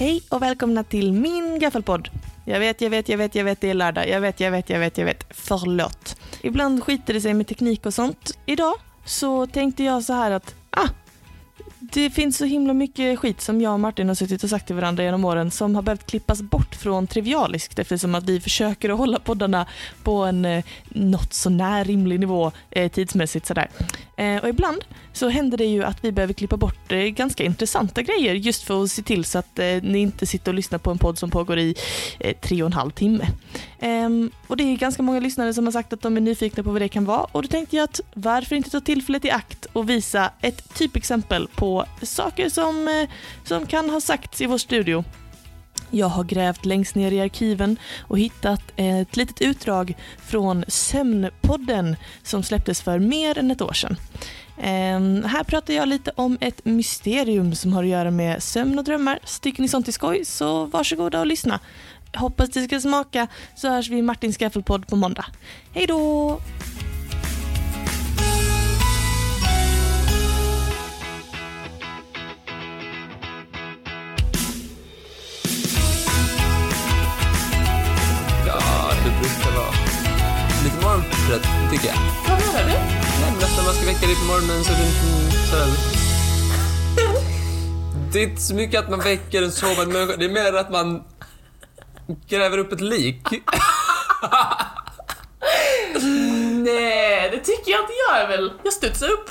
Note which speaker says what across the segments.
Speaker 1: Hej och välkomna till min gaffelpodd. Jag vet, jag vet, jag vet, jag vet, det är lördag. Jag vet, jag vet, jag vet, jag vet. Förlåt. Ibland skiter det sig med teknik och sånt. Idag så tänkte jag så här att, ah, det finns så himla mycket skit som jag och Martin har suttit och sagt till varandra genom åren som har behövt klippas bort från Trivialiskt eftersom att vi försöker att hålla poddarna på en eh, något sånär rimlig nivå eh, tidsmässigt sådär. Eh, och ibland så händer det ju att vi behöver klippa bort eh, ganska intressanta grejer just för att se till så att eh, ni inte sitter och lyssnar på en podd som pågår i eh, tre och en halv timme. Ehm, och det är ganska många lyssnare som har sagt att de är nyfikna på vad det kan vara och då tänkte jag att varför inte ta tillfället i akt och visa ett typexempel på saker som, eh, som kan ha sagts i vår studio. Jag har grävt längst ner i arkiven och hittat ett litet utdrag från Sömnpodden som släpptes för mer än ett år sedan. Ehm, här pratar jag lite om ett mysterium som har att göra med sömn och drömmar. Tycker ni sånt är skoj så varsågoda och lyssna. Hoppas det ska smaka så hörs vi i Martins Gaffelpodd på måndag. Hej då!
Speaker 2: Morgontrött, tycker jag.
Speaker 1: Vad menar du?
Speaker 2: Nej, men när man ska väcka dig på morgonen så det inte sådär... Det är inte så mycket att man väcker en sovande människa, det är mer att man gräver upp ett lik.
Speaker 1: Nej, det tycker jag inte jag är väl. Jag studsar upp.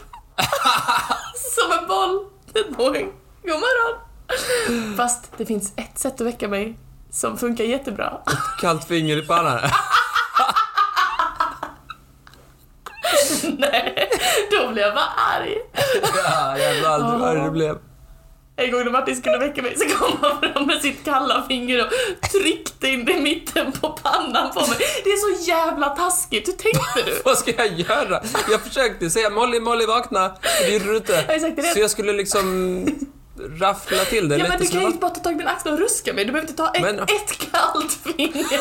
Speaker 1: Som en boll. Boing. God morgon. Fast det finns ett sätt att väcka mig som funkar jättebra.
Speaker 2: Kallt finger i pannan.
Speaker 1: Nej, då blir jag bara arg.
Speaker 2: Ja, jävlar vad arg det blev.
Speaker 1: En gång när Martin skulle väcka mig så kom han fram med sitt kalla finger och tryckte in det i mitten på pannan på mig. Det är så jävla taskigt, hur tänkte du?
Speaker 2: Vad ska jag göra? Jag försökte säga Molly, Molly vakna. Det gjorde du inte.
Speaker 1: Det.
Speaker 2: Så jag skulle liksom raffla till det
Speaker 1: Ja men du kan ju inte bara ta tag i min axel och ruska mig, du behöver inte ta ett,
Speaker 2: Men-
Speaker 1: ett kallt finger.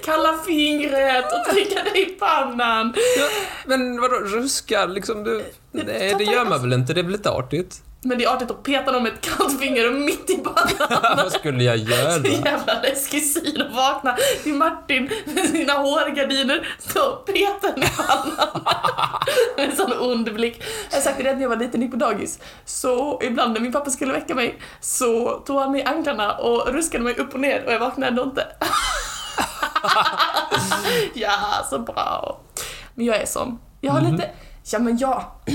Speaker 1: Kalla fingret och trycka det i pannan.
Speaker 2: Ja, men vadå, ruska liksom du... Nej,
Speaker 1: ta
Speaker 2: det gör man väl inte? Det är väl lite artigt?
Speaker 1: Men det är artigt att peta någon med ett kallt finger och mitt i pannan.
Speaker 2: Vad skulle jag
Speaker 1: Så
Speaker 2: göra?
Speaker 1: jävla läskig syn att vakna till Martin med sina hårgardiner så petar den i pannan. Med en sån ond blick. Jag har sagt det redan när jag var liten gick på dagis. Så ibland när min pappa skulle väcka mig så tog han mig i anklarna och ruskade mig upp och ner och jag vaknade ändå inte. ja, så bra. Men jag är sån. Jag har lite, ja men jag.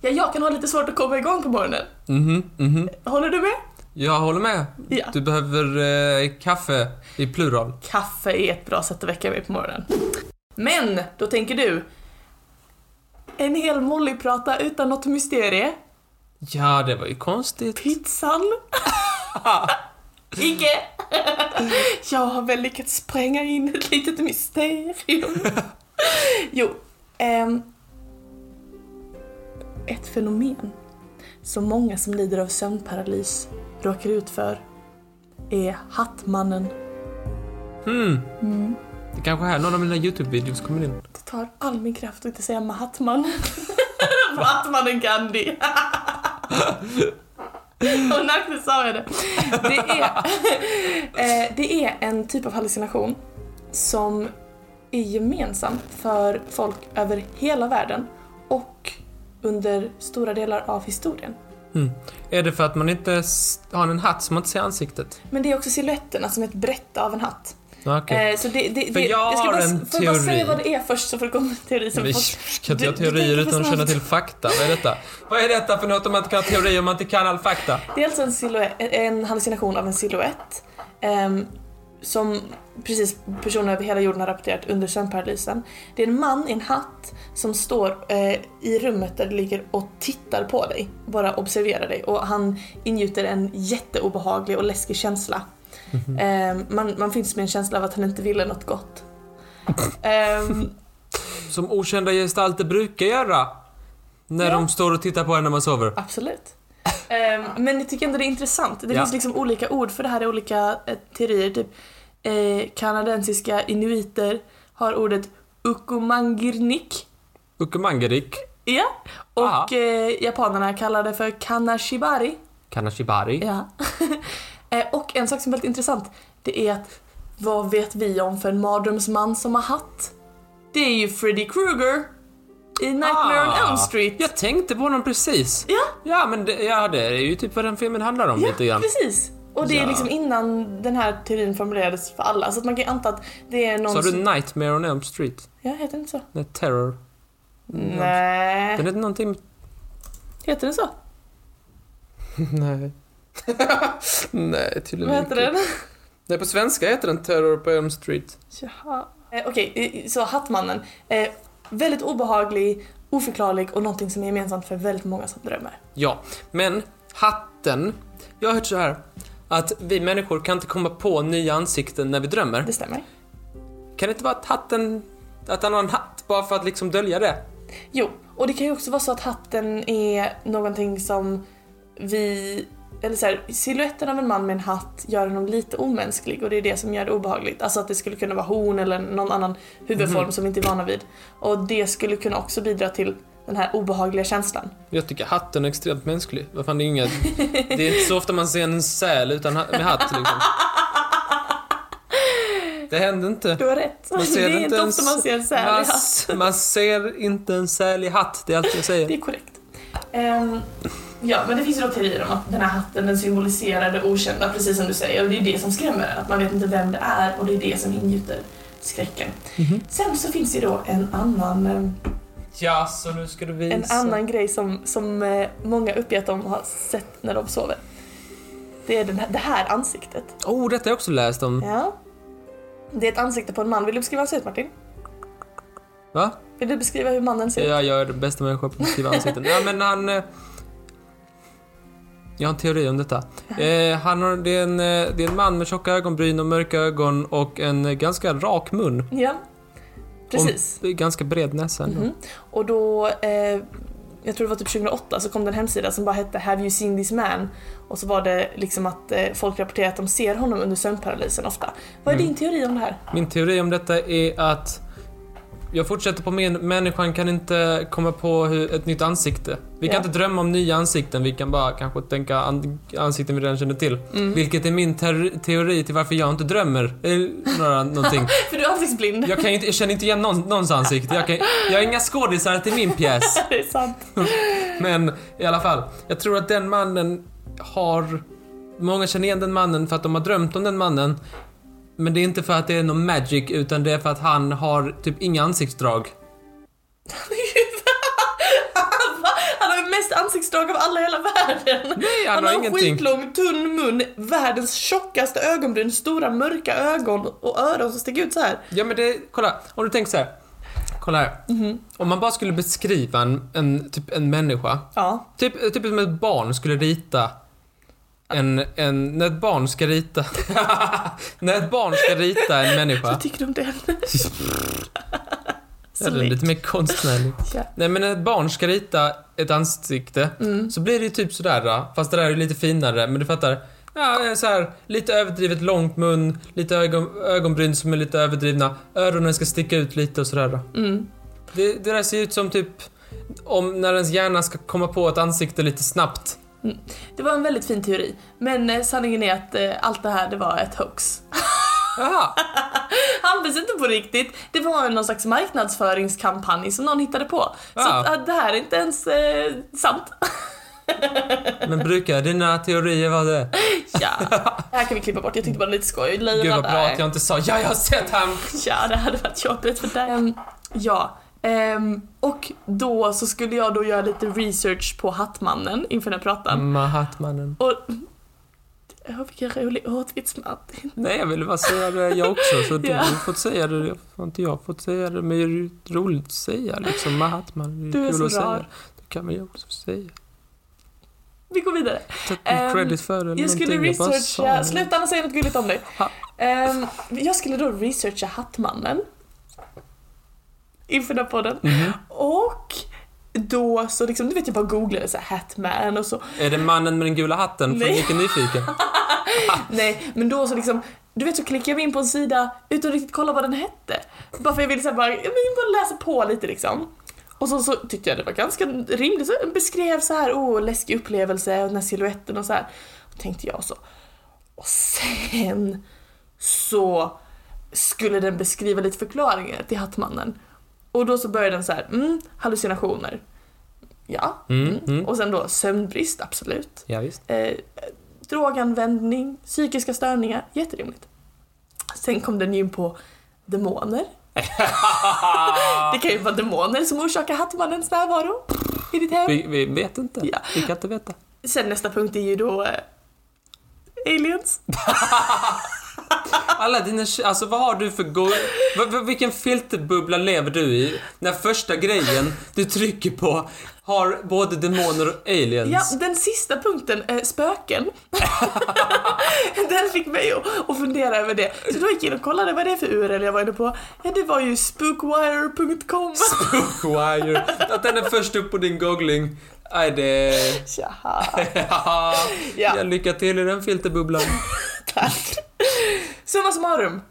Speaker 1: Ja, jag kan ha lite svårt att komma igång på morgonen.
Speaker 2: Mhm, mhm.
Speaker 1: Håller du med?
Speaker 2: Jag håller med.
Speaker 1: Ja.
Speaker 2: Du behöver eh, kaffe i plural.
Speaker 1: Kaffe är ett bra sätt att väcka mig på morgonen. Men, då tänker du, en hel Molly-prata utan något mysterie?
Speaker 2: Ja, det var ju konstigt.
Speaker 1: Pizzan? Icke! Jag har väl lyckats spränga in ett litet mysterium. Jo, ehm, ett fenomen som många som lider av sömnparalys råkar ut för är Hattmannen.
Speaker 2: Hmm. Det kanske här någon av mina YouTube-videos kommer in.
Speaker 1: Det tar all min kraft att inte säga Mahatman. Mahatmanen Gandhi. Och när sa jag det. Det är, eh, det är en typ av hallucination som är gemensam för folk över hela världen och under stora delar av historien.
Speaker 2: Hmm. Är det för att man inte har en hatt som man inte ser ansiktet?
Speaker 1: Men det är också silhuetterna som är ett brätte av en hatt.
Speaker 2: Ja, Okej.
Speaker 1: Eh, så det, det,
Speaker 2: För
Speaker 1: det,
Speaker 2: jag
Speaker 1: ska bara,
Speaker 2: en
Speaker 1: får jag bara säga
Speaker 2: teori.
Speaker 1: vad det är först så får det komma en teori som
Speaker 2: Vi kan inte
Speaker 1: du-
Speaker 2: ha
Speaker 1: du
Speaker 2: teorier utan att känna till fakta. Vad är detta? Vad är detta för något om man inte kan ha teorier om man inte kan all fakta?
Speaker 1: Det är alltså en, en hallucination av en silhuett ehm, som precis personer över hela jorden har rapporterat under sömnparalysen. Det är en man i en hatt som står eh, i rummet där du ligger och tittar på dig, bara observerar dig och han ingjuter en jätteobehaglig och läskig känsla. Ehm, man, man finns med en känsla av att han inte ville något gott. Ehm,
Speaker 2: Som okända gestalter brukar göra. När
Speaker 1: Ja.
Speaker 2: de står och tittar på en när man sover.
Speaker 1: Absolut. Ehm, men jag tycker ändå det är intressant. Det
Speaker 2: Ja.
Speaker 1: finns liksom olika ord för det här i olika eh, teorier. Typ eh, kanadensiska inuiter har ordet ukumangirnik.
Speaker 2: Ukemangerik.
Speaker 1: Ja. Och
Speaker 2: Aha.
Speaker 1: eh, japanerna kallar det för kanashibari.
Speaker 2: Kanashibari.
Speaker 1: Ja. Eh, och en sak som är väldigt intressant, det är att vad vet vi om för en mardrömsman som har hatt? Det är ju Freddy Krueger i Nightmare on Elm Street.
Speaker 2: Jag tänkte på honom precis.
Speaker 1: Ja,
Speaker 2: Ja, men det, ja, det är ju typ vad den filmen handlar om
Speaker 1: ja
Speaker 2: lite grann.
Speaker 1: precis. Och det är
Speaker 2: Ja.
Speaker 1: liksom innan den här teorin formulerades för alla, så att man kan ju anta att det är någon
Speaker 2: Sa du. Nightmare on Elm Street?
Speaker 1: Ja, heter det inte så?
Speaker 2: Nej, Terror.
Speaker 1: Nej.
Speaker 2: Den heter någonting...
Speaker 1: Heter det så?
Speaker 2: Nej. Nej, tydligen
Speaker 1: Vad heter den?
Speaker 2: Nej, på svenska heter den Terror på Elm Street.
Speaker 1: Jaha. Eh, Okej, eh, så Hattmannen. Eh, väldigt obehaglig, oförklarlig och någonting som är gemensamt för väldigt många som drömmer.
Speaker 2: Ja, men hatten... Jag har hört så här att vi människor kan inte komma på nya ansikten när vi drömmer.
Speaker 1: Det stämmer.
Speaker 2: Kan det inte vara att hatten... Att han har en hatt bara för att liksom dölja det?
Speaker 1: Jo, och det kan ju också vara så att hatten är någonting som vi... Eller så här, siluetten av en man med en hatt gör honom lite omänsklig och det är det som gör det obehagligt. Alltså att det skulle kunna vara hon eller någon annan huvudform
Speaker 2: Mhm.
Speaker 1: som vi inte är vana vid. Och det skulle kunna också bidra till den här obehagliga känslan.
Speaker 2: Jag tycker hatten är extremt mänsklig. Vad fan, det är inget... Det är inte så ofta man ser en säl utan ha- med hatt liksom. Det händer inte.
Speaker 1: Du har rätt.
Speaker 2: Man
Speaker 1: det
Speaker 2: ser
Speaker 1: är
Speaker 2: inte
Speaker 1: inte ofta man ser en säl i
Speaker 2: Man,
Speaker 1: hatt.
Speaker 2: man ser inte en säl i hatt, det är allt jag
Speaker 1: Det
Speaker 2: säger.
Speaker 1: är korrekt. Ehm, ja, men det finns ju då teorier om att den här hatten den symboliserar det okända, precis som du säger. Och det är det som skrämmer att man vet inte vem det är och det är det som ingjuter skräcken.
Speaker 2: Mhm.
Speaker 1: Sen så finns det ju då en annan, ehm,
Speaker 2: Ja, så nu ska du visa.
Speaker 1: en annan grej som, som eh, många uppger att de har sett när de sover. Det är den här, det här ansiktet.
Speaker 2: Oh, detta har jag också läst om.
Speaker 1: Ja. Det är ett ansikte på en man. Vill du beskriva hur han ser ut Martin?
Speaker 2: Va?
Speaker 1: Vill du beskriva hur mannen ser ut?
Speaker 2: Jag gör det bästa människa på att skriva ansikten. Ja, men han... Jag har en teori om detta. Eh, han har, det, är en, eh, det är en man med tjocka ögonbryn och mörka ögon och en eh, ganska rak mun.
Speaker 1: Ja. Precis.
Speaker 2: Och ganska bred näsa ändå.
Speaker 1: Mhm. Och då, eh, jag tror det var typ 2008, så kom det en hemsida som bara hette Have you seen this man? Och så var det liksom att eh, folk rapporterar att de ser honom under sömnparalysen ofta. Vad är
Speaker 2: Mm.
Speaker 1: din teori om det här?
Speaker 2: Min teori om detta är att jag fortsätter på min människan kan inte komma på hur, ett nytt ansikte. Vi kan
Speaker 1: Ja.
Speaker 2: inte drömma om nya ansikten, vi kan bara kanske tänka an, ansikten vi redan känner till.
Speaker 1: Mm.
Speaker 2: Vilket är min ter- teori till varför jag inte drömmer. Eller några, någonting.
Speaker 1: För du är ansiktsblind.
Speaker 2: Jag, kan inte, jag känner inte igen någon, någons ansikte. Jag, kan, jag har inga skådisar till min pjäs.
Speaker 1: det är sant.
Speaker 2: Men i alla fall, jag tror att den mannen har... Många känner igen den mannen för att de har drömt om den mannen. Men det är inte för att det är någon magic, utan det är för att han har typ inga ansiktsdrag.
Speaker 1: Han har ju mest ansiktsdrag av alla i hela världen.
Speaker 2: Nej, han,
Speaker 1: Han
Speaker 2: har
Speaker 1: har
Speaker 2: ingenting.
Speaker 1: skitlång, tunn mun, världens tjockaste ögonbryn, stora mörka ögon och öron som sticker ut så här.
Speaker 2: Ja men det, kolla, om du tänker så här. Kolla här.
Speaker 1: Mhm.
Speaker 2: Om man bara skulle beskriva en, en, typ en människa.
Speaker 1: Ja.
Speaker 2: Typ, typ som ett barn skulle rita en, en, när ett barn ska rita, när ett barn ska rita en människa.
Speaker 1: Vad tycker du om den?
Speaker 2: Ja, den är lite mer konstnärlig.
Speaker 1: Ja.
Speaker 2: Nej men när ett barn ska rita ett ansikte
Speaker 1: Mm.
Speaker 2: så blir det ju typ sådär fast det där är lite finare, men du fattar. Ja, så här, lite överdrivet långt mun, lite ögon, ögonbryn som är lite överdrivna, öronen ska sticka ut lite och sådär.
Speaker 1: Mm.
Speaker 2: Det, det där ser ut som typ om när ens hjärna ska komma på ett ansikte lite snabbt.
Speaker 1: Det var en väldigt fin teori, men eh, sanningen är att eh, allt det här det var ett hoax.
Speaker 2: Jaha,
Speaker 1: Han finns inte på riktigt. Det var någon slags marknadsföringskampanj som någon hittade på. Så
Speaker 2: Ja.
Speaker 1: att, att det här är inte ens eh, sant.
Speaker 2: men brukar dina teorier vara det?
Speaker 1: Ja, det här kan vi klippa bort. Jag tyckte bara det var lite skoj.
Speaker 2: Gud vad bra att jag inte sa ja, jag har sett han!
Speaker 1: Ja, det hade varit jobbigt för dig. Ehm, ja, ehm, och då så skulle jag då göra lite research på Hattmannen inför den här pratan.
Speaker 2: Mahatmannen.
Speaker 1: Och... Åh, vilken rolig ordvits Martin.
Speaker 2: Nej, jag ville bara säga det jag också, så du
Speaker 1: Ja.
Speaker 2: har fått säga det. Jag har inte jag fått säga det, men det är ju roligt att säga liksom. Mahatman, det
Speaker 1: Du är
Speaker 2: kul
Speaker 1: så
Speaker 2: att säga. Det kan man ju också säga.
Speaker 1: Vi går vidare. Ehm,
Speaker 2: credit för det eller
Speaker 1: Jag skulle researcha,
Speaker 2: det.
Speaker 1: sluta säga något gulligt om dig. Ehm, jag skulle då researcha Hattmannen. Inför den här podden.
Speaker 2: Mhm.
Speaker 1: Och då så liksom, du vet jag bara googlade så här Hatman och så.
Speaker 2: Är det mannen med den gula hatten? För
Speaker 1: Nej.
Speaker 2: mycket nyfiken.
Speaker 1: Nej, men då så liksom, du vet så klickade jag in på en sida utan att riktigt kolla vad den hette. Bara för jag ville så här bara, jag vill bara läsa på lite liksom. Och så, så tyckte jag det var ganska rimligt, så beskrev så här, oh, läskig upplevelse och den här siluetten och så här. Och tänkte jag så. Och sen så skulle den beskriva lite förklaringar till Hattmannen. Och då så började den så här, mm, hallucinationer. Ja.
Speaker 2: Mm, mm.
Speaker 1: Och sen då sömnbrist, absolut.
Speaker 2: Ja, visst.
Speaker 1: Eh, droganvändning, psykiska störningar, jätterimligt. Sen kom den ju in på demoner. det kan ju vara demoner som orsakar Hattmannens närvaro i ditt hem.
Speaker 2: Vi, vi vet inte.
Speaker 1: Ja.
Speaker 2: Vi kan inte veta.
Speaker 1: Sen nästa punkt är ju då eh, aliens.
Speaker 2: Alla dina... Alltså vad har du för go... Vilken filterbubbla lever du i? När första grejen du trycker på har både demoner och aliens.
Speaker 1: Ja, den sista punkten, eh, spöken. den fick mig att, att fundera över det. Så då gick jag in och kollade vad det är för URL jag var inne på. Ja, det var ju spookwire.com.
Speaker 2: Wire. Att den är först upp på din googling. Nej, det...
Speaker 1: Tjaha.
Speaker 2: Ja.
Speaker 1: Ja.
Speaker 2: Lycka till i den filterbubblan.
Speaker 1: Tack. Summa summarum.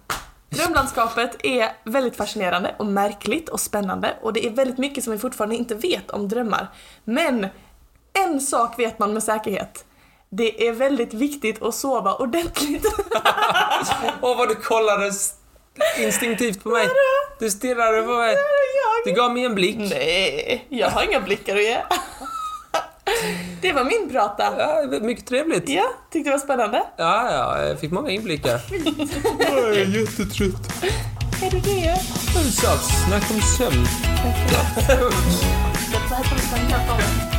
Speaker 1: Drömlandskapet är väldigt fascinerande och märkligt och spännande och det är väldigt mycket som vi fortfarande inte vet om drömmar. Men en sak vet man med säkerhet. Det är väldigt viktigt att sova ordentligt.
Speaker 2: Åh, vad du kollade instinktivt på mig. Du stirrade på mig. Du gav mig en blick.
Speaker 1: Nej, jag har inga blickar att ge. Det var min prata.
Speaker 2: Ja, mycket trevligt.
Speaker 1: Ja, tyckte det var spännande.
Speaker 2: Ja, ja, jag fick många inblickar. jag är jättetrött.
Speaker 1: Är du det?
Speaker 2: Snacka om sömn.